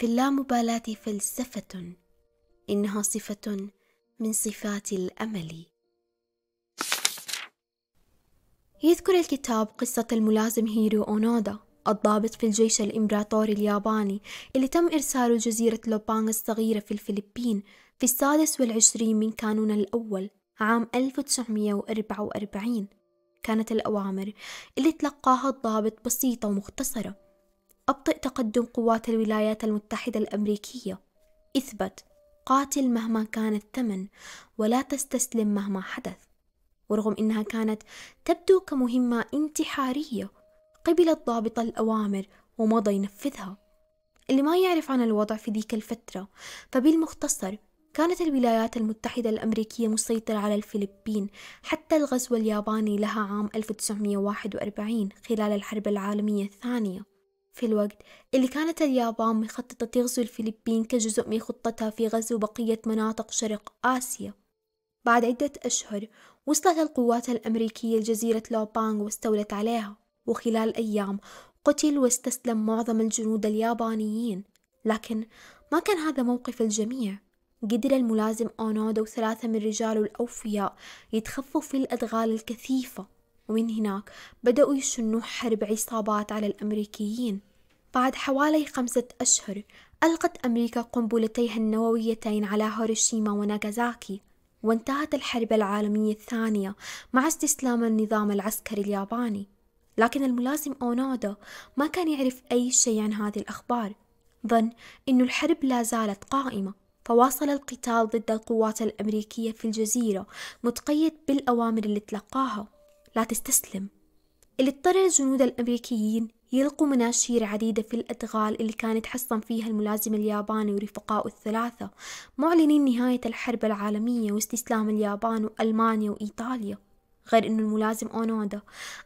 في اللامبالاة فلسفة إنها صفة من صفات الأمل. يذكر الكتاب قصة الملازم هيرو أونودا الضابط في الجيش الإمبراطوري الياباني اللي تم إرساله جزيرة لوبانغ الصغيرة في الفلبين في السادس والعشرين من كانون الأول عام 1944 كانت الأوامر اللي تلقاها الضابط بسيطة ومختصرة. أبطئ تقدم قوات الولايات المتحدة الأمريكية. إثبت قاتل مهما كان الثمن ولا تستسلم مهما حدث. ورغم إنها كانت تبدو كمهمة انتحارية قبل الضابط الأوامر ومضى ينفذها. اللي ما يعرف عن الوضع في ذيك الفترة فبالمختصر كانت الولايات المتحدة الأمريكية مسيطرة على الفلبين حتى الغزو الياباني لها عام 1941 خلال الحرب العالمية الثانية. في الوقت اللي كانت اليابان مخططة تغزو الفلبين كجزء من خطتها في غزو بقية مناطق شرق آسيا. بعد عدة أشهر وصلت القوات الأمريكية لجزيرة لوبانغ واستولت عليها. وخلال أيام قتل واستسلم معظم الجنود اليابانيين. لكن ما كان هذا موقف الجميع. قدر الملازم أونودا وثلاثة من رجاله الأوفياء يتخفوا في الأدغال الكثيفة. ومن هناك بدأوا يشنوا حرب عصابات على الأمريكيين. بعد حوالي خمسة أشهر ألقت أمريكا قنبلتيها النوويتين على هيروشيما وناغازاكي وانتهت الحرب العالمية الثانية مع استسلام النظام العسكري الياباني. لكن الملازم أونودا ما كان يعرف أي شيء عن هذه الأخبار. ظن أن الحرب لا زالت قائمة. فواصل القتال ضد القوات الأمريكية في الجزيرة متقيد بالأوامر اللي تلقاها. لا تستسلم. اللي اضطر الجنود الأمريكيين يلقوا مناشير عديدة في الأدغال اللي كانت حصن فيها الملازم الياباني ورفقائه الثلاثة معلنين نهاية الحرب العالمية واستسلام اليابان وألمانيا وإيطاليا. غير أن الملازم أونودا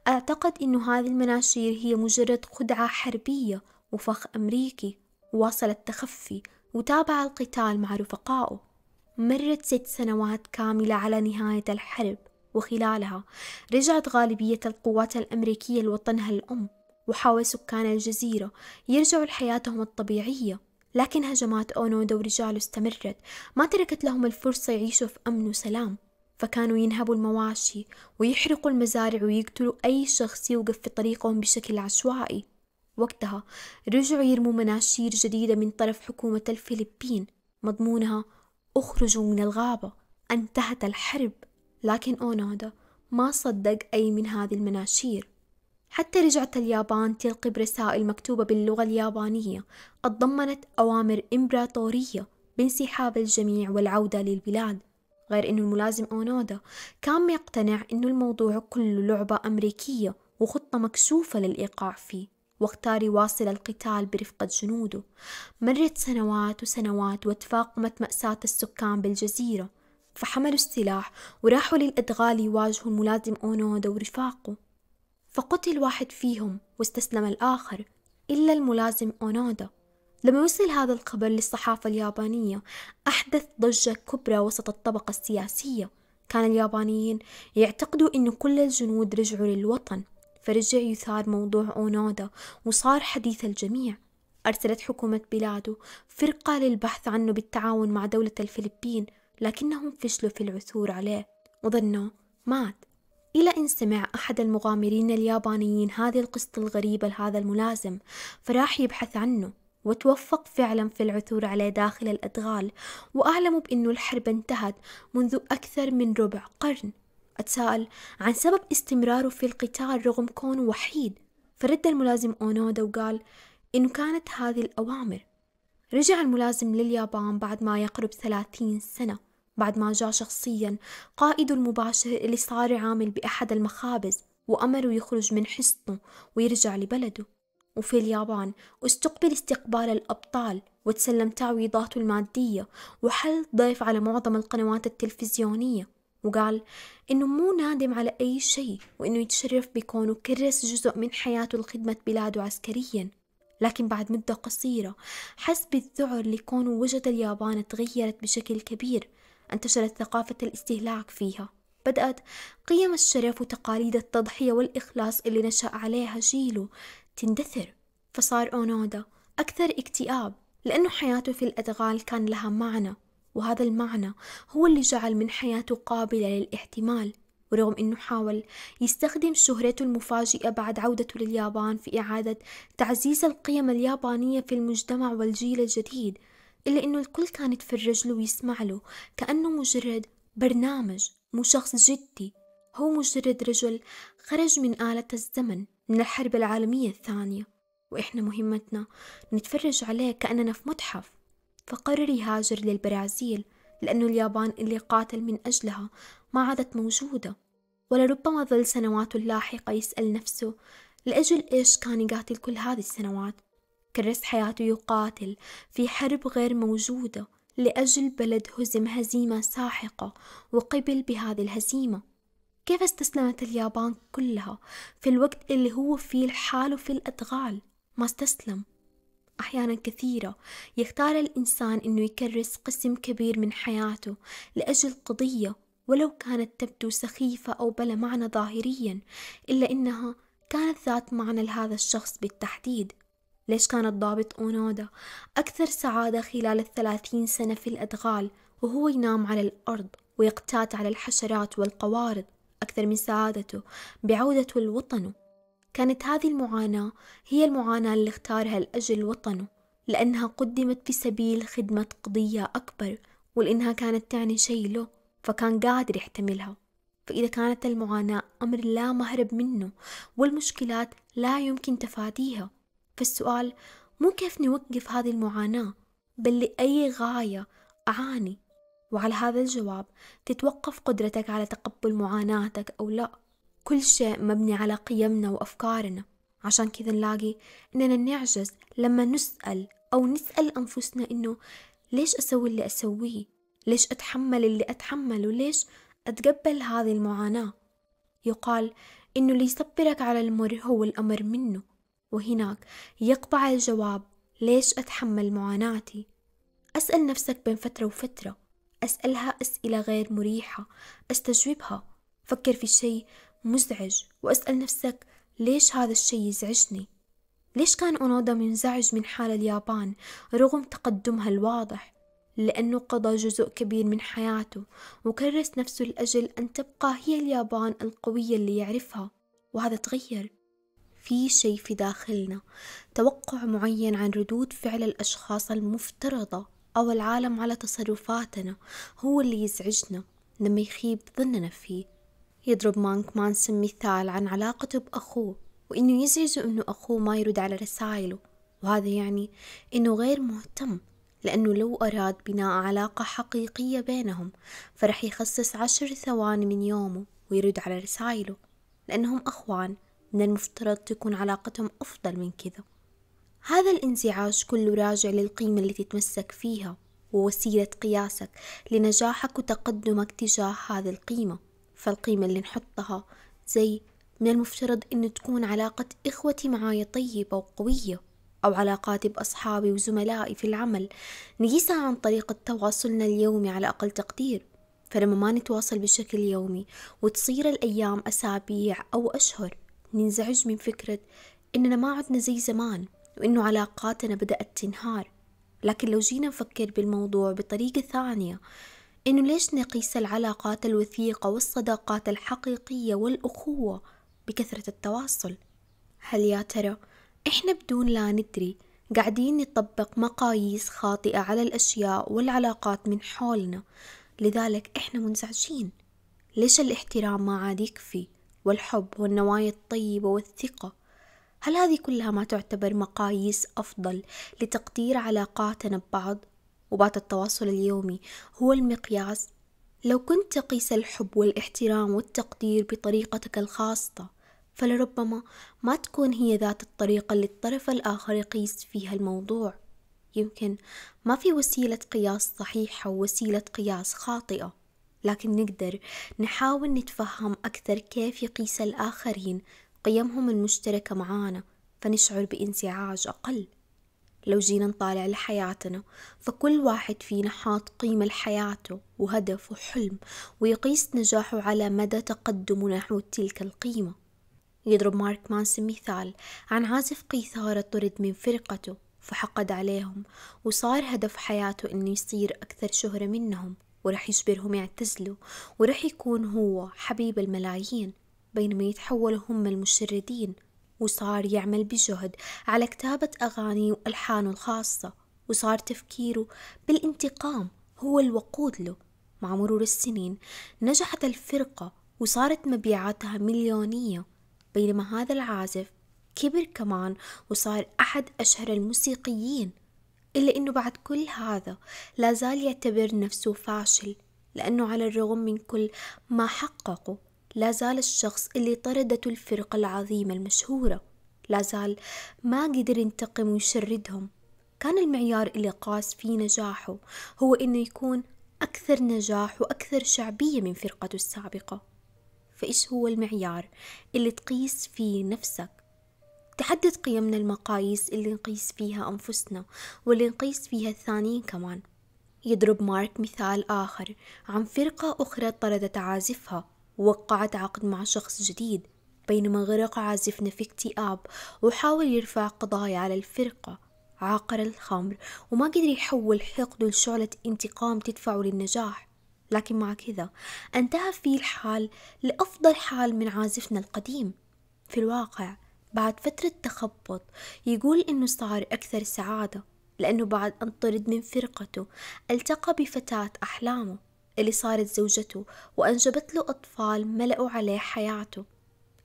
أعتقد أن هذه المناشير هي مجرد خدعة حربية وفخ أمريكي وواصل التخفي وتابع القتال مع رفقائه. مرت ست سنوات كاملة على نهاية الحرب. وخلالها رجعت غالبية القوات الأمريكية لوطنها الأم وحاول سكان الجزيرة يرجعوا لحياتهم الطبيعية. لكن هجمات أونودا ورجاله استمرت ما تركت لهم الفرصة يعيشوا في أمن وسلام. فكانوا ينهبوا المواشي ويحرقوا المزارع ويقتلوا أي شخص يوقف في طريقهم بشكل عشوائي. وقتها رجعوا يرموا مناشير جديدة من طرف حكومة الفلبين مضمونها أخرجوا من الغابة انتهت الحرب. لكن أونودا ما صدق أي من هذه المناشير. حتى رجعت اليابان تلقي برسائل مكتوبة باللغة اليابانية أتضمنت أوامر إمبراطورية بانسحاب الجميع والعودة للبلاد. غير أنه الملازم أونودا كان يقتنع أنه الموضوع كله لعبة أمريكية وخطة مكشوفة للإيقاع فيه واختار يواصل القتال برفقة جنوده. مرت سنوات وسنوات وتفاقمت مأساة السكان بالجزيرة فحملوا السلاح وراحوا للأدغال يواجهوا الملازم أونودا ورفاقه. فقتل واحد فيهم واستسلم الآخر إلا الملازم أونودا لما وصل هذا الخبر للصحافة اليابانية أحدث ضجة كبرى وسط الطبقة السياسية. كان اليابانيين يعتقدوا أن كل الجنود رجعوا للوطن. فرجع يثار موضوع أونودا وصار حديث الجميع. أرسلت حكومة بلاده فرقة للبحث عنه بالتعاون مع دولة الفلبين. لكنهم فشلوا في العثور عليه وظنوا مات. إلى أن سمع أحد المغامرين اليابانيين هذه القصة الغريبة لهذا الملازم فراح يبحث عنه وتوفق فعلا في العثور عليه داخل الأدغال وأعلموا بأنه الحرب انتهت منذ أكثر من ربع قرن. أتساءل عن سبب استمراره في القتال رغم كونه وحيد؟ فرد الملازم أونودا وقال إنه كانت هذه الأوامر. رجع الملازم لليابان بعد ما يقرب ثلاثين سنة. بعد ما جاء شخصيا قائده المباشر اللي صار عامل بأحد المخابز وأمره يخرج من حصنه ويرجع لبلده. وفي اليابان استقبل استقبال الأبطال وتسلم تعويضاته المادية وحل ضيف على معظم القنوات التلفزيونية. وقال إنه مو نادم على أي شيء وإنه يتشرف بكونه كرس جزء من حياته لخدمة بلاده عسكريا. لكن بعد مدة قصيرة حس بالذعر لكونه وجد اليابان تغيرت بشكل كبير. انتشرت ثقافة الاستهلاك فيها. بدأت قيم الشرف وتقاليد التضحية والإخلاص اللي نشأ عليها جيله تندثر فصار أونودا أكثر اكتئاب لأنه حياته في الأدغال كان لها معنى وهذا المعنى هو اللي جعل من حياته قابلة للاحتمال ورغم أنه حاول يستخدم شهرته المفاجئة بعد عودته لليابان في إعادة تعزيز القيم اليابانية في المجتمع والجيل الجديد. إلا أنه الكل كان يتفرج له ويسمع له كأنه مجرد برنامج مو شخص جدي. هو مجرد رجل خرج من آلة الزمن من الحرب العالمية الثانية. وإحنا مهمتنا نتفرج عليه كأننا في متحف. فقرر يهاجر للبرازيل لأنه اليابان اللي قاتل من أجلها ما عادت موجودة. ولربما ظل سنواته اللاحقة يسأل نفسه لأجل إيش كان يقاتل كل هذه السنوات؟ كرس حياته يقاتل في حرب غير موجودة لأجل بلد هزم هزيمة ساحقة وقبل بهذه الهزيمة. كيف استسلمت اليابان كلها في الوقت اللي هو فيه لحاله في الأدغال؟ ما استسلم. أحيانا كثيرة يختار الإنسان إنه يكرس قسم كبير من حياته لأجل قضية ولو كانت تبدو سخيفة أو بلا معنى ظاهريا إلا إنها كانت ذات معنى لهذا الشخص بالتحديد. ليش كان الضابط أونودا أكثر سعادة خلال الثلاثين سنة في الأدغال وهو ينام على الأرض ويقتات على الحشرات والقوارض أكثر من سعادته بعودته لوطنه كانت هذه المعاناة هي المعاناة اللي اختارها لأجل وطنه لأنها قدمت في سبيل خدمة قضية أكبر ولأنها كانت تعني شيء له فكان قادر يحتملها. فإذا كانت المعاناة أمر لا مهرب منه والمشكلات لا يمكن تفاديها. فالسؤال مو كيف نوقف هذه المعاناة بل لأي غاية أعاني؟ وعلى هذا الجواب تتوقف قدرتك على تقبل معاناتك أو لا. كل شيء مبني على قيمنا وأفكارنا. عشان كذا نلاقي إننا نعجز لما نسأل أو نسأل أنفسنا إنه ليش أسوي اللي أسويه؟ ليش أتحمل اللي أتحمله ليش أتقبل هذه المعاناة؟ يقال إنه اللي يصبرك على المر هو الأمر منه. وهناك يقبع الجواب ليش أتحمل معاناتي؟ أسأل نفسك بين فترة وفترة أسألها أسئلة غير مريحة أستجوبها فكر في شيء مزعج وأسأل نفسك ليش هذا الشيء يزعجني؟ ليش كان أونودا منزعج من حال اليابان رغم تقدمها الواضح؟ لأنه قضى جزء كبير من حياته وكرس نفسه لأجل أن تبقى هي اليابان القوية اللي يعرفها وهذا تغير. في شيء في داخلنا. توقع معين عن ردود فعل الأشخاص المفترضة أو العالم على تصرفاتنا هو اللي يزعجنا لما يخيب ظننا فيه. يضرب مانك مانسون مثال عن علاقته بأخوه وإنه يزعجه إنه أخوه ما يرد على رسائله. وهذا يعني إنه غير مهتم لأنه لو أراد بناء علاقة حقيقية بينهم فرح يخصص عشر ثواني من يومه ويرد على رسائله لأنهم أخوان. من المفترض تكون علاقتهم أفضل من كذا. هذا الانزعاج كله راجع للقيمة اللي تتمسك فيها ووسيلة قياسك لنجاحك وتقدمك تجاه هذه القيمة. فالقيمة اللي نحطها زي من المفترض إنه تكون علاقة إخوتي معاي طيبة وقوية أو علاقاتي بأصحابي وزملائي في العمل. نقيسها عن طريقة تواصلنا اليومي على أقل تقدير. فلما ما نتواصل بشكل يومي وتصير الأيام أسابيع أو أشهر ننزعج من فكرة إننا ما عدنا زي زمان وإنه علاقاتنا بدأت تنهار. لكن لو جينا نفكر بالموضوع بطريقة ثانية إنه ليش نقيس العلاقات الوثيقة والصداقات الحقيقية والأخوة بكثرة التواصل؟ هل يا ترى إحنا بدون لا ندري قاعدين نطبق مقاييس خاطئة على الأشياء والعلاقات من حولنا لذلك إحنا منزعجين؟ ليش الاحترام ما عاد يكفي؟ والحب والنوايا الطيبة والثقة. هل هذه كلها ما تعتبر مقاييس أفضل لتقدير علاقاتنا ببعض؟ وبات التواصل اليومي هو المقياس. لو كنت تقيس الحب والاحترام والتقدير بطريقتك الخاصة فلربما ما تكون هي ذات الطريقة اللي الطرف الآخر يقيس فيها الموضوع. يمكن ما في وسيلة قياس صحيحة ووسيلة قياس خاطئة. لكن نقدر نحاول نتفهم أكثر كيف يقيس الآخرين قيمهم المشتركة معانا فنشعر بانزعاج أقل. لو جينا نطالع لحياتنا فكل واحد فينا حاط قيمة لحياته وهدف وحلم ويقيس نجاحه على مدى تقدمه نحو تلك القيمة. يضرب مارك مانسون مثال عن عازف قيثارة طرد من فرقته فحقد عليهم وصار هدف حياته إنه يصير أكثر شهرة منهم. ورح يجبرهم يعتزلوا ورح يكون هو حبيب الملايين بينما يتحولوا هم المشردين وصار يعمل بجهد على كتابة أغاني وألحانه الخاصة وصار تفكيره بالانتقام هو الوقود له. مع مرور السنين نجحت الفرقة وصارت مبيعاتها مليونية بينما هذا العازف كبر كمان وصار أحد أشهر الموسيقيين. إلا إنه بعد كل هذا لا زال يعتبر نفسه فاشل لأنه على الرغم من كل ما حققه لا زال الشخص اللي طردته الفرقة العظيمة المشهورة. لا زال ما قدر ينتقم ويشردهم. كان المعيار اللي قاس فيه نجاحه هو إنه يكون أكثر نجاح وأكثر شعبية من فرقته السابقة. فإيش هو المعيار اللي تقيس فيه نفسك؟ تحدد قيمنا المقاييس اللي نقيس فيها أنفسنا واللي نقيس فيها الثانيين كمان. يضرب مارك مثال آخر عن فرقة أخرى طردت عازفها ووقعت عقد مع شخص جديد بينما غرق عازفنا في اكتئاب وحاول يرفع قضايا على الفرقة. عاقر الخمر وما قدر يحول حقده لشعلة انتقام تدفعه للنجاح. لكن مع كذا انتهى فيه الحال لأفضل حال من عازفنا القديم. في الواقع بعد فترة تخبط يقول إنه صار أكثر سعادة لأنه بعد أن طرد من فرقته التقى بفتاة أحلامه اللي صارت زوجته وأنجبت له أطفال ملأوا عليه حياته.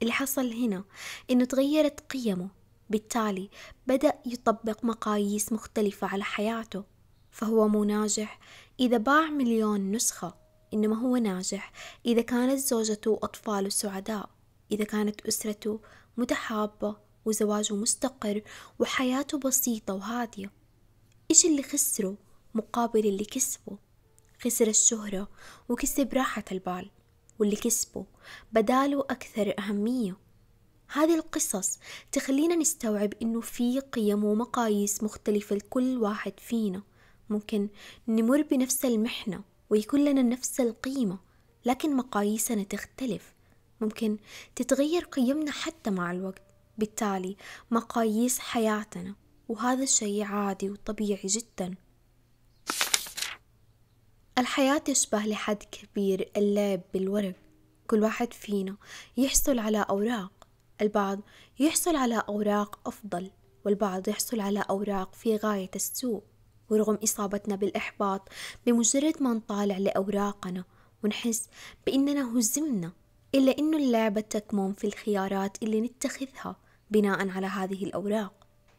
اللي حصل هنا إنه تغيرت قيمه بالتالي بدأ يطبق مقاييس مختلفة على حياته. فهو مو ناجح إذا باع مليون نسخة إنما هو ناجح إذا كانت زوجته وأطفاله سعداء إذا كانت أسرته متحابة وزواجه مستقر وحياته بسيطة وهادية. إيش اللي خسره مقابل اللي كسبه؟ خسر الشهرة وكسب راحة البال واللي كسبه بداله أكثر أهمية. هذه القصص تخلينا نستوعب إنه في قيم ومقاييس مختلفة لكل واحد فينا. ممكن نمر بنفس المحنة ويكون لنا نفس القيمة لكن مقاييسنا تختلف. ممكن تتغير قيمنا حتى مع الوقت. بالتالي مقاييس حياتنا وهذا الشيء عادي وطبيعي جدا. الحياة تشبه لحد كبير اللعب بالورق. كل واحد فينا يحصل على أوراق. البعض يحصل على أوراق أفضل والبعض يحصل على أوراق في غاية السوء. ورغم إصابتنا بالإحباط بمجرد ما نطالع لأوراقنا ونحس بإننا هزمنا. إلا إنه اللعبة تكمن في الخيارات اللي نتخذها بناء على هذه الأوراق.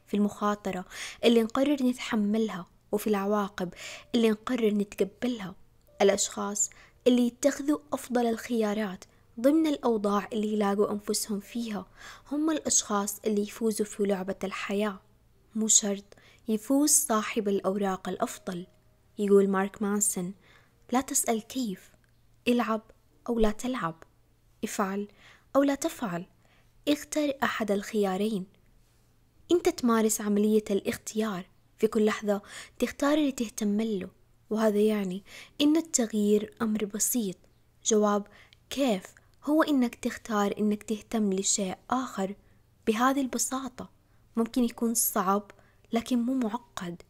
في المخاطرة اللي نقرر نتحملها وفي العواقب اللي نقرر نتقبلها. الأشخاص اللي يتخذوا أفضل الخيارات ضمن الأوضاع اللي يلاقوا أنفسهم فيها هم الأشخاص اللي يفوزوا في لعبة الحياة. مو شرط يفوز صاحب الأوراق الأفضل. يقول مارك مانسون لا تسأل كيف العب أو لا تلعب. افعل أو لا تفعل. اختر أحد الخيارين. أنت تمارس عملية الاختيار. في كل لحظة تختار اللي تهتم له. وهذا يعني إن التغيير أمر بسيط. جواب كيف؟ هو إنك تختار إنك تهتم لشيء آخر بهذه البساطة. ممكن يكون صعب لكن مو معقد.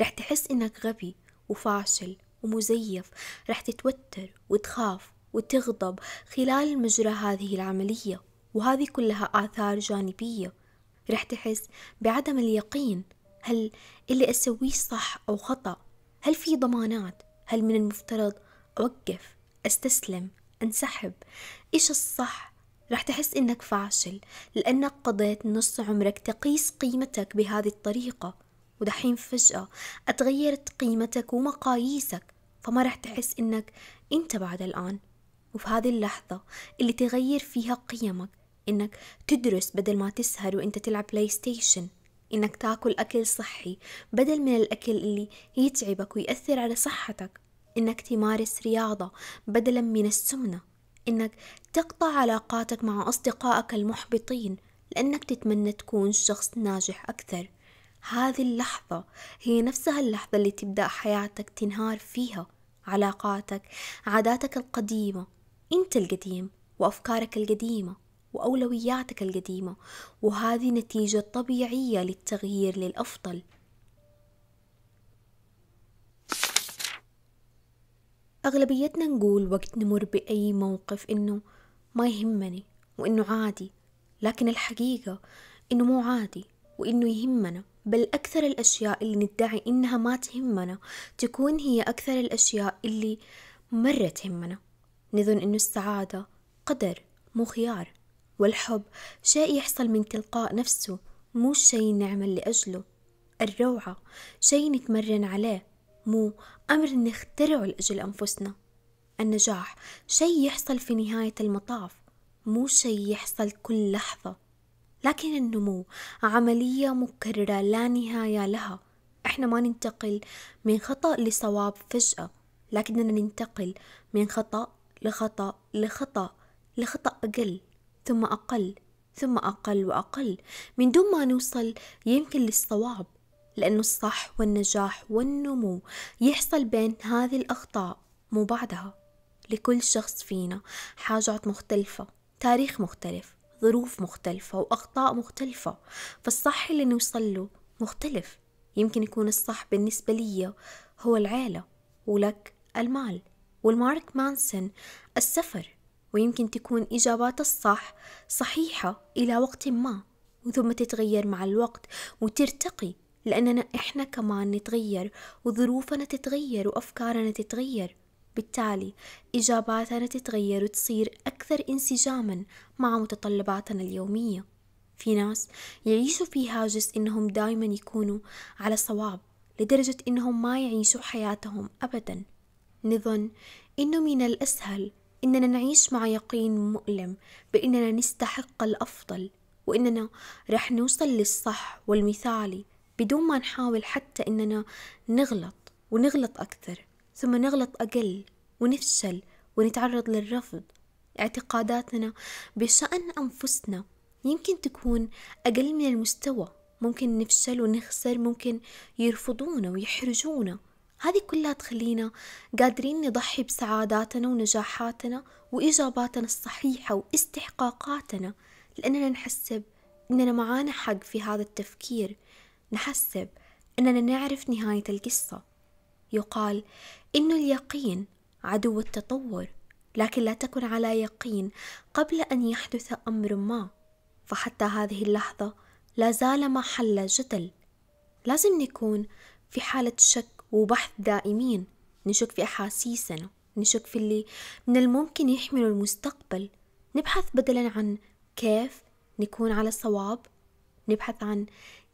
رح تحس إنك غبي وفاشل ومزيف. رح تتوتر وتخاف وتغضب خلال مجرى هذه العملية وهذه كلها آثار جانبية. رح تحس بعدم اليقين. هل اللي أسويه صح أو خطأ؟ هل في ضمانات؟ هل من المفترض أوقف أستسلم أنسحب؟ إيش الصح؟ رح تحس إنك فاشل لأنك قضيت نص عمرك تقيس قيمتك بهذه الطريقة. ودحين فجأة أتغيرت قيمتك ومقاييسك فما رح تحس إنك أنت بعد الآن. وفي هذه اللحظة اللي تغير فيها قيمك إنك تدرس بدل ما تسهر وإنت تلعب بلاي ستيشن إنك تاكل أكل صحي بدل من الأكل اللي يتعبك ويأثر على صحتك إنك تمارس رياضة بدلا من السمنة إنك تقطع علاقاتك مع أصدقائك المحبطين لأنك تتمنى تكون شخص ناجح أكثر. هذه اللحظة هي نفسها اللحظة اللي تبدأ حياتك تنهار فيها علاقاتك عاداتك القديمة أنت القديم وأفكارك القديمة وأولوياتك القديمة وهذه نتيجة طبيعية للتغيير للأفضل. أغلبيتنا نقول وقت نمر بأي موقف إنه ما يهمني وإنه عادي لكن الحقيقة إنه مو عادي وإنه يهمنا. بل أكثر الأشياء اللي ندعي إنها ما تهمنا تكون هي أكثر الأشياء اللي مرة تهمنا. نظن إنه السعادة قدر مو خيار. والحب شيء يحصل من تلقاء نفسه مو شيء نعمل لأجله. الروعة شيء نتمرن عليه مو أمر نخترعه لأجل أنفسنا. النجاح شيء يحصل في نهاية المطاف مو شيء يحصل كل لحظة. لكن النمو عملية مكررة لا نهاية لها. إحنا ما ننتقل من خطأ لصواب فجأة لكننا ننتقل من خطأ لخطأ لخطأ لخطأ أقل ثم أقل ثم أقل وأقل. من دون ما نوصل يمكن للصواب لأنه الصح والنجاح والنمو يحصل بين هذه الأخطاء مو بعدها. لكل شخص فينا حاجات مختلفة تاريخ مختلف ظروف مختلفة وأخطاء مختلفة. فالصح اللي نوصل له مختلف. يمكن يكون الصح بالنسبة لي هو العيلة ولك المال. والمارك مانسون السفر ويمكن تكون إجابات الصح صحيحة إلى وقت ما ثم تتغير مع الوقت وترتقي لأننا إحنا كمان نتغير وظروفنا تتغير وأفكارنا تتغير. بالتالي إجاباتنا تتغير وتصير أكثر انسجاما مع متطلباتنا اليومية. في ناس يعيشوا في هاجس إنهم دايما يكونوا على صواب لدرجة إنهم ما يعيشوا حياتهم أبدا. نظن إنه من الأسهل إننا نعيش مع يقين مؤلم بإننا نستحق الأفضل وإننا رح نوصل للصح والمثالي بدون ما نحاول حتى إننا نغلط ونغلط أكثر ثم نغلط أقل ونفشل ونتعرض للرفض. اعتقاداتنا بشأن أنفسنا يمكن تكون أقل من المستوى ممكن نفشل ونخسر ممكن يرفضونا ويحرجونا. هذه كلها تخلينا قادرين نضحي بسعاداتنا ونجاحاتنا وإجاباتنا الصحيحة واستحقاقاتنا لأننا نحسب إننا معانا حق في هذا التفكير. نحسب إننا نعرف نهاية القصة. يقال إن اليقين عدو التطور لكن لا تكن على يقين قبل أن يحدث أمر ما. فحتى هذه اللحظة لا زال محل جدل. لازم نكون في حالة شك وبحث دائمين نشك في أحاسيسنا نشك في اللي من الممكن يحمل المستقبل. نبحث بدلا عن كيف نكون على صواب نبحث عن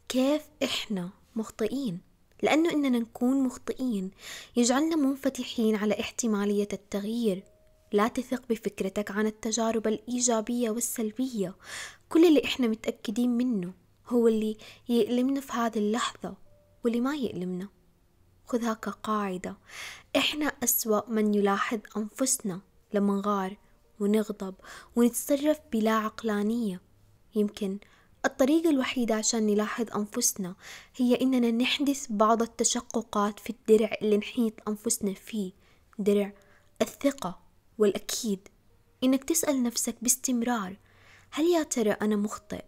كيف إحنا مخطئين. لأنه إننا نكون مخطئين يجعلنا منفتحين على احتمالية التغيير. لا تثق بفكرتك عن التجارب الإيجابية والسلبية. كل اللي إحنا متأكدين منه هو اللي يألمنا في هذه اللحظة واللي ما يألمنا. خذها كقاعدة. إحنا أسوأ من يلاحظ أنفسنا لما نغار ونغضب ونتصرف بلا عقلانية. يمكن الطريقة الوحيدة عشان نلاحظ أنفسنا هي إننا نحدث بعض التشققات في الدرع اللي نحيط أنفسنا فيه. درع الثقة والأكيد. إنك تسأل نفسك باستمرار هل يا ترى أنا مخطئ؟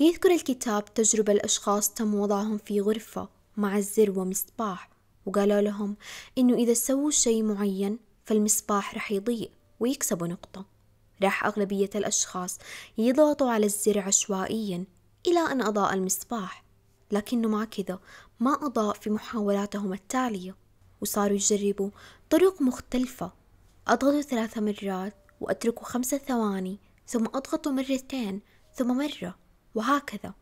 يذكر الكتاب تجربة الأشخاص تم وضعهم في غرفة. مع الزر ومصباح وقالوا لهم إنه إذا سووا شيء معين فالمصباح رح يضيء ويكسبوا نقطة. راح أغلبية الأشخاص يضغطوا على الزر عشوائيا إلى أن أضاء المصباح لكنه مع كذا ما أضاء في محاولاتهم التالية وصاروا يجربوا طرق مختلفة. أضغطوا ثلاث مرات وأتركوا خمسة ثواني ثم أضغطوا مرتين ثم مرة وهكذا.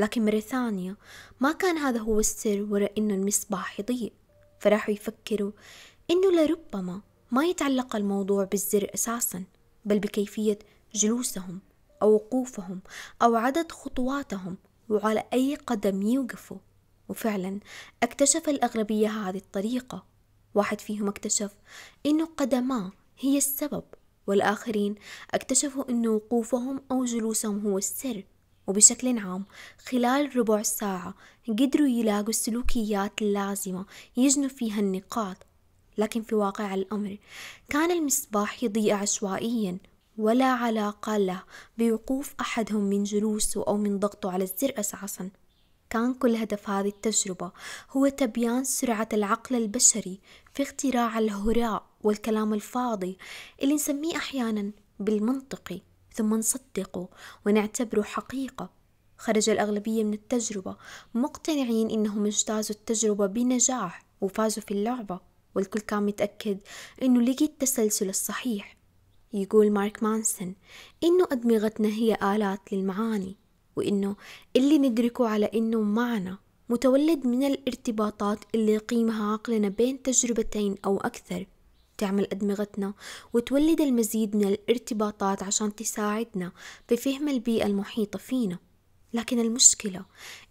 لكن مرة ثانية ما كان هذا هو السر وراء إنه المصباح يضيء فراحوا يفكروا إنه لربما ما يتعلق الموضوع بالزر أساسا بل بكيفية جلوسهم أو وقوفهم أو عدد خطواتهم وعلى أي قدم يوقفوا. وفعلا اكتشف الأغلبية هذه الطريقة. واحد فيهم اكتشف إنه قدماه هي السبب والآخرين اكتشفوا إنه وقوفهم أو جلوسهم هو السر. وبشكل عام. خلال ربع ساعة قدروا يلاقوا السلوكيات اللازمة يجنوا فيها النقاط. لكن في واقع الأمر كان المصباح يضيء عشوائيا ولا علاقة له بوقوف أحدهم من جلوسه أو من ضغطه على الزر أساسا. كان كل هدف هذه التجربة هو تبيان سرعة العقل البشري في اختراع الهراء والكلام الفاضي اللي نسميه أحيانا بالمنطقي. ثم نصدقه ونعتبره حقيقة. خرج الأغلبية من التجربة مقتنعين إنهم اجتازوا التجربة بنجاح وفازوا في اللعبة. والكل كان متأكد إنه لقي التسلسل الصحيح. يقول مارك مانسون إنه أدمغتنا هي آلات للمعاني وإنه اللي ندركه على إنه معنى متولد من الارتباطات اللي يقيمها عقلنا بين تجربتين أو أكثر. تعمل أدمغتنا وتولد المزيد من الارتباطات عشان تساعدنا في فهم البيئة المحيطة فينا. لكن المشكلة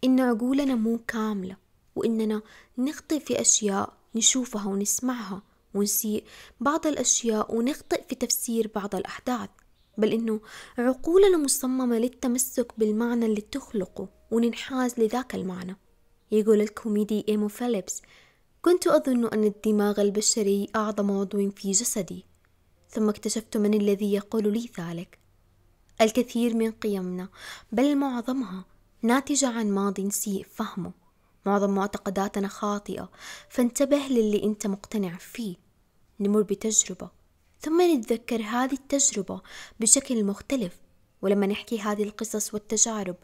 إن عقولنا مو كاملة وإننا نخطئ في أشياء نشوفها ونسمعها ونسيء بعض الأشياء ونخطئ في تفسير بعض الأحداث. بل إنه عقولنا مصممة للتمسك بالمعنى اللي تخلقه وننحاز لذاك المعنى. يقول الكوميدي إيمو فيليبس كنت أظن أن الدماغ البشري أعظم عضو في جسدي ثم اكتشفت من الذي يقول لي ذلك. الكثير من قيمنا بل معظمها ناتجة عن ماض سيء فهمه. معظم معتقداتنا خاطئة فانتبه للي أنت مقتنع فيه. نمر بتجربة ثم نتذكر هذه التجربة بشكل مختلف. ولما نحكي هذه القصص والتجارب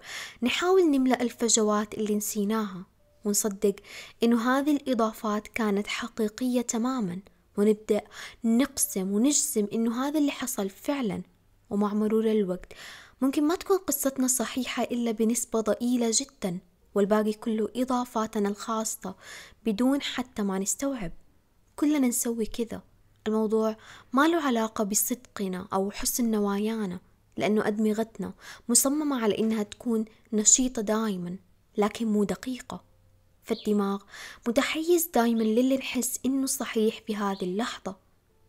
نحاول نملأ الفجوات اللي نسيناها. ونصدق إنه هذه الإضافات كانت حقيقية تماما. ونبدأ نقسم ونجزم إنه هذا اللي حصل فعلا ومع مرور الوقت. ممكن ما تكون قصتنا صحيحة إلا بنسبة ضئيلة جدا والباقي كله إضافاتنا الخاصة بدون حتى ما نستوعب. كلنا نسوي كذا. الموضوع ما له علاقة بصدقنا أو حسن نوايانا لأنه أدمغتنا مصممة على إنها تكون نشيطة دائما لكن مو دقيقة. فالدماغ متحيز دايما للي نحس إنه صحيح في هذه اللحظة.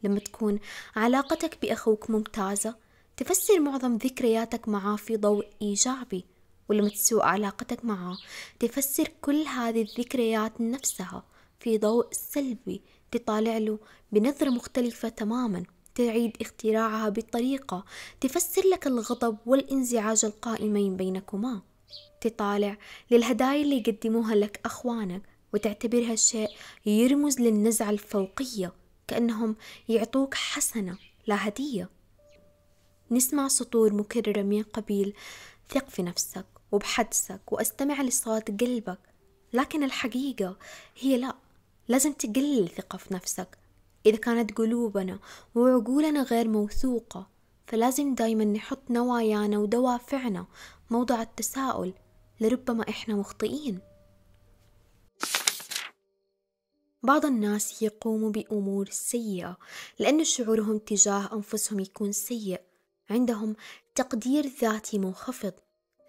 لما تكون علاقتك بأخوك ممتازة تفسر معظم ذكرياتك معاه في ضوء إيجابي. ولما تسوء علاقتك معه تفسر كل هذه الذكريات نفسها في ضوء سلبي. تطالع له بنظرة مختلفة تماما. تعيد اختراعها بطريقة تفسر لك الغضب والانزعاج القائمين بينكما. تطالع للهدايا اللي يقدموها لك أخوانك وتعتبرها شيء يرمز للنزعة الفوقية كأنهم يعطوك حسنة لا هدية. نسمع سطور مكررة من قبيل ثق في نفسك وبحدسك واستمع لصوت قلبك. لكن الحقيقة هي لا لازم تقلل الثقة في نفسك. إذا كانت قلوبنا وعقولنا غير موثوقة فلازم دايما نحط نوايانا ودوافعنا موضع التساؤل لربما إحنا مخطئين. بعض الناس يقوموا بأمور سيئة لأن شعورهم تجاه أنفسهم يكون سيء. عندهم تقدير ذاتي منخفض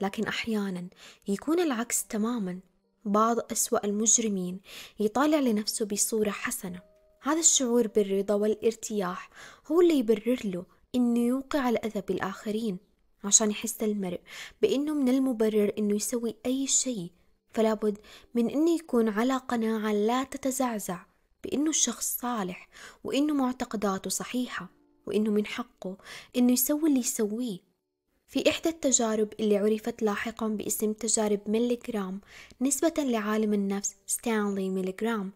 لكن أحيانا يكون العكس تماما. بعض أسوأ المجرمين يطالع لنفسه بصورة حسنة. هذا الشعور بالرضا والارتياح هو اللي يبرر له إنه يوقع الأذى بالآخرين. عشان يحس المرء بإنه من المبرر إنه يسوي أي شيء. فلا بد من إنه يكون على قناعة لا تتزعزع بإنه الشخص صالح وإنه معتقداته صحيحة وإنه من حقه إنه يسوي اللي يسويه. في إحدى التجارب اللي عرفت لاحقا باسم تجارب ميليغرام نسبة لعالم النفس ستانلي ميليغرام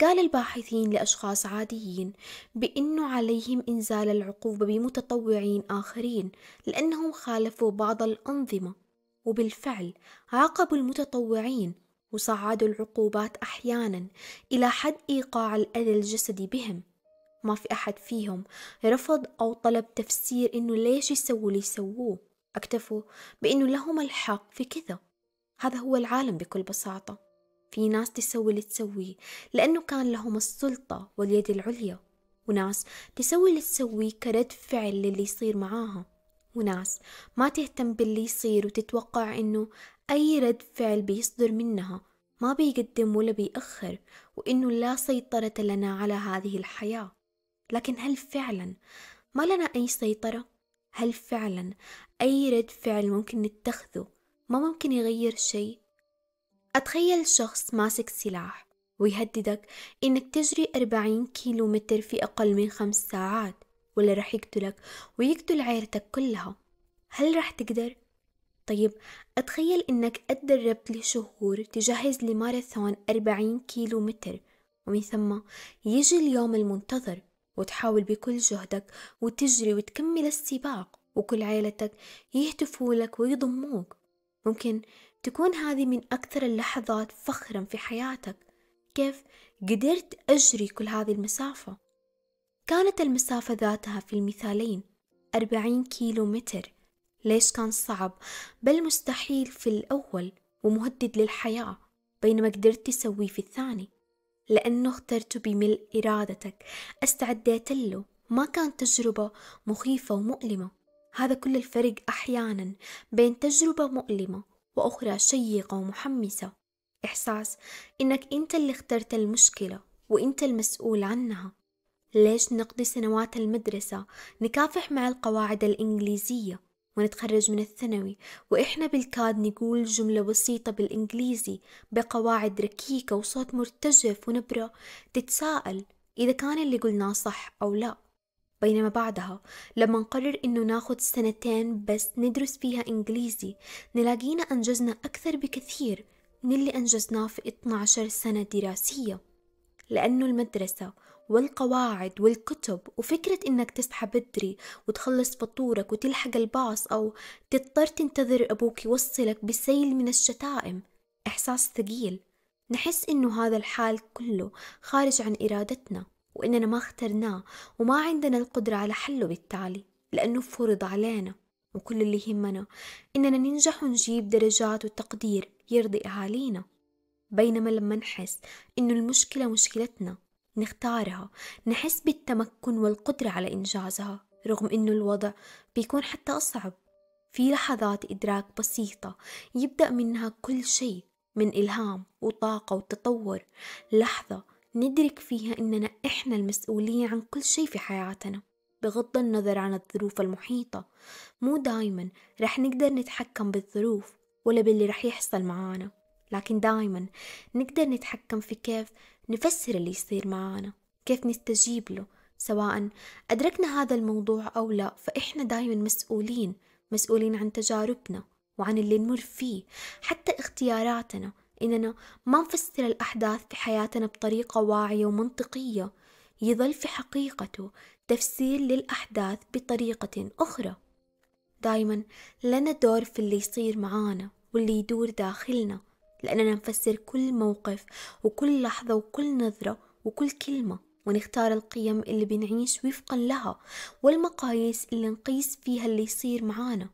قال الباحثين لأشخاص عاديين بأنه عليهم إنزال العقوبة بمتطوعين آخرين لأنهم خالفوا بعض الأنظمة وبالفعل عاقبوا المتطوعين وصعدوا العقوبات أحيانا إلى حد إيقاع الأذى الجسدي بهم. ما في أحد فيهم رفض أو طلب تفسير إنه ليش يسووا اللي يسووه. أكتفوا بإنه لهم الحق في كذا. هذا هو العالم بكل بساطة. في ناس تسوي اللي تسويه لأنه كان لهم السلطة واليد العليا. وناس تسوي اللي تسويه كرد فعل للي يصير معاها. وناس ما تهتم باللي يصير وتتوقع إنه أي رد فعل بيصدر منها. ما بيقدم ولا بيأخر وإنه لا سيطرة لنا على هذه الحياة. لكن هل فعلا ما لنا أي سيطرة؟ هل فعلا أي رد فعل ممكن نتخذه؟ ما ممكن يغير شيء؟ أتخيل شخص ماسك سلاح ويهددك إنك تجري أربعين كيلو متر في أقل من خمس ساعات ولا رح يقتلك ويقتل عيلتك كلها هل رح تقدر؟ طيب أتخيل إنك اتدربت لشهور تجهز لماراثون أربعين كيلو متر ومن ثم يجي اليوم المنتظر وتحاول بكل جهدك وتجري وتكمل السباق وكل عيلتك يهتفوا لك ويضموك ممكن تكون هذه من أكثر اللحظات فخرا في حياتك. كيف؟ قدرت أجري كل هذه المسافة. كانت المسافة ذاتها في المثالين أربعين كيلو متر. ليش كان صعب؟ بل مستحيل في الأول ومهدد للحياة بينما قدرت تسويه في الثاني. لأنه اخترته بملء إرادتك. استعديت له. ما كانت تجربة مخيفة ومؤلمة. هذا كل الفرق أحيانا بين تجربة مؤلمة وأخرى شيقة ومحمسة. إحساس إنك أنت اللي اخترت المشكلة وأنت المسؤول عنها. ليش نقضي سنوات المدرسة نكافح مع القواعد الإنجليزية ونتخرج من الثانوي؟ وإحنا بالكاد نقول جملة بسيطة بالإنجليزي بقواعد ركيكة وصوت مرتجف ونبرة تتساءل إذا كان اللي قلناه صح أو لا. بينما بعدها لما نقرر إنه ناخد سنتين بس ندرس فيها إنجليزي نلاقينا أنجزنا أكثر بكثير من اللي أنجزناه في 12 سنة دراسية. لأنه المدرسة والقواعد والكتب وفكرة إنك تصحى بدري وتخلص فطورك وتلحق الباص أو تضطر تنتظر أبوك يوصلك بسيل من الشتائم إحساس ثقيل. نحس إنه هذا الحال كله خارج عن إرادتنا. وإننا ما اخترناه وما عندنا القدرة على حله بالتالي لأنه فرض علينا وكل اللي يهمنا إننا ننجح ونجيب درجات وتقدير يرضي أهالينا. بينما لما نحس إنه المشكلة مشكلتنا نختارها نحس بالتمكن والقدرة على إنجازها رغم إنه الوضع بيكون حتى أصعب. في لحظات إدراك بسيطة يبدأ منها كل شيء من إلهام وطاقة وتطور. لحظة ندرك فيها إننا إحنا المسؤولين عن كل شيء في حياتنا بغض النظر عن الظروف المحيطة. مو دايما رح نقدر نتحكم بالظروف ولا باللي رح يحصل معانا لكن دايما نقدر نتحكم في كيف نفسر اللي يصير معانا كيف نستجيب له سواء أدركنا هذا الموضوع أو لا. فإحنا دايما مسؤولين مسؤولين عن تجاربنا وعن اللي نمر فيه حتى اختياراتنا. إننا ما نفسر الأحداث في حياتنا بطريقة واعية ومنطقية. يظل في حقيقته تفسير للأحداث بطريقة أخرى. دايما لنا دور في اللي يصير معانا واللي يدور داخلنا لأننا نفسر كل موقف وكل لحظة وكل نظرة وكل كلمة ونختار القيم اللي بنعيش وفقا لها والمقاييس اللي نقيس فيها اللي يصير معانا.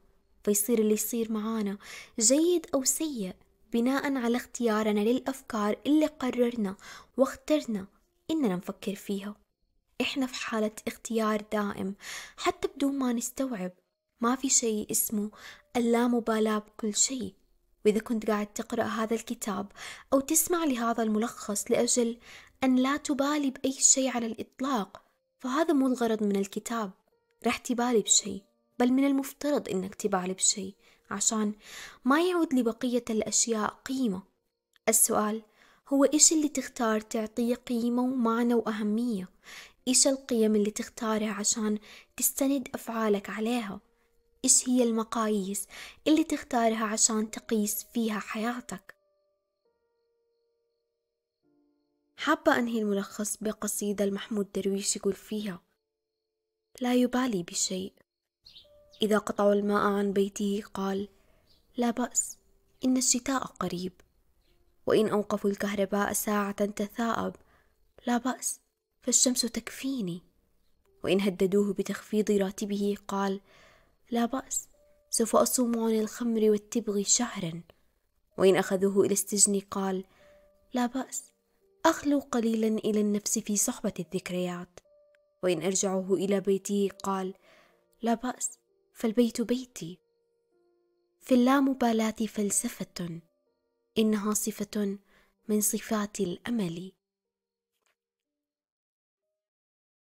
فيصير اللي يصير معانا جيد أو سيء بناء على اختيارنا للأفكار اللي قررنا واخترنا إننا نفكر فيها. إحنا في حالة اختيار دائم حتى بدون ما نستوعب. ما في شيء اسمه اللامبالاة بكل شيء. وإذا كنت قاعد تقرأ هذا الكتاب أو تسمع لهذا الملخص لأجل أن لا تبالي بأي شيء على الإطلاق فهذا مو الغرض من الكتاب. رح تبالي بشيء بل من المفترض إنك تبالي بشيء. عشان ما يعود لبقية الأشياء قيمة. السؤال هو إيش اللي تختار تعطيه قيمة ومعنى وأهمية؟ إيش القيم اللي تختارها عشان تستند أفعالك عليها؟ إيش هي المقاييس اللي تختارها عشان تقيس فيها حياتك؟ حابة أنهي الملخص بقصيدة المحمود درويش يقول فيها لا يبالي بشيء إذا قطعوا الماء عن بيته قال لا بأس إن الشتاء قريب. وإن أوقفوا الكهرباء ساعة تثاءب لا بأس فالشمس تكفيني. وإن هددوه بتخفيض راتبه قال لا بأس سوف أصوم عن الخمر والتبغ شهرا. وإن أخذوه إلى السجن قال لا بأس أخلو قليلا إلى النفس في صحبة الذكريات. وإن أرجعه إلى بيته قال لا بأس فالبيت بيتي. في اللامبالاة فلسفة إنها صفة من صفات الأمل.